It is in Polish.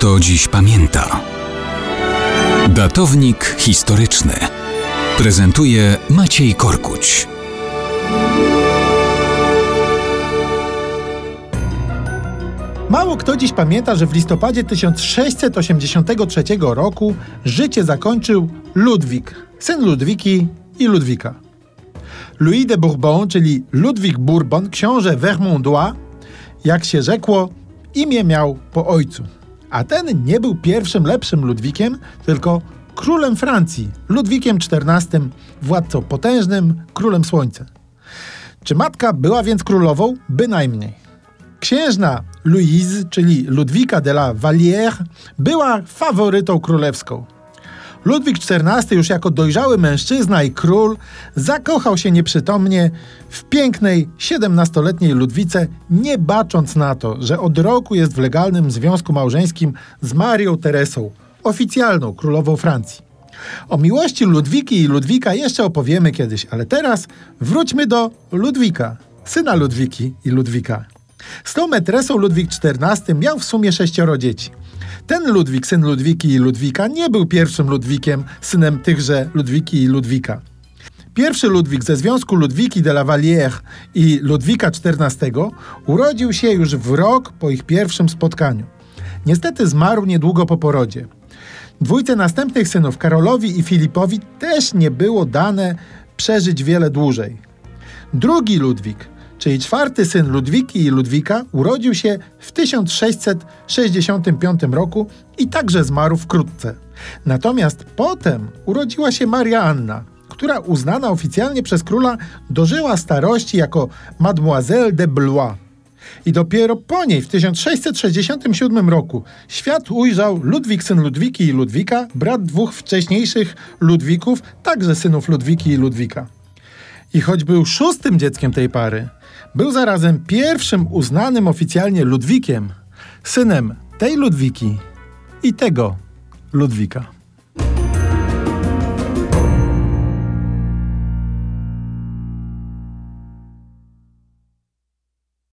kto dziś pamięta. Datownik historyczny prezentuje Maciej Korkuć. Mało kto dziś pamięta, że w listopadzie 1683 roku życie zakończył Ludwik, syn Ludwiki i Ludwika. Louis de Bourbon, czyli Ludwik Bourbon, książę Vermondois, jak się rzekło, imię miał po ojcu. A ten nie był pierwszym lepszym Ludwikiem, tylko królem Francji, Ludwikiem XIV, władcą potężnym, królem słońca. Czy matka była więc królową? Bynajmniej. Księżna Louise, czyli Ludwika de la Vallière, była faworytą królewską. Ludwik XIV już jako dojrzały mężczyzna i król zakochał się nieprzytomnie w pięknej, 17-letniej Ludwice, nie bacząc na to, że od roku jest w legalnym związku małżeńskim z Marią Teresą, oficjalną królową Francji. O miłości Ludwiki i Ludwika jeszcze opowiemy kiedyś, ale teraz wróćmy do Ludwika, syna Ludwiki i Ludwika. Z tą metresą Ludwik XIV miał w sumie sześcioro dzieci. Ten Ludwik, syn Ludwiki i Ludwika, nie był pierwszym Ludwikiem, synem tychże Ludwiki i Ludwika. Pierwszy Ludwik ze związku Ludwiki de la Vallière i Ludwika XIV urodził się już w rok po ich pierwszym spotkaniu. Niestety zmarł niedługo po porodzie. Dwójce następnych synów, Karolowi i Filipowi, też nie było dane przeżyć wiele dłużej. Drugi Ludwik, czyli czwarty syn Ludwiki i Ludwika, urodził się w 1665 roku i także zmarł wkrótce. Natomiast potem urodziła się Maria Anna, która uznana oficjalnie przez króla dożyła starości jako Mademoiselle de Blois. I dopiero po niej w 1667 roku świat ujrzał Ludwik, syn Ludwiki i Ludwika, brat dwóch wcześniejszych Ludwików, także synów Ludwiki i Ludwika. I choć był szóstym dzieckiem tej pary, był zarazem pierwszym uznanym oficjalnie Ludwikiem, synem tej Ludwiki i tego Ludwika.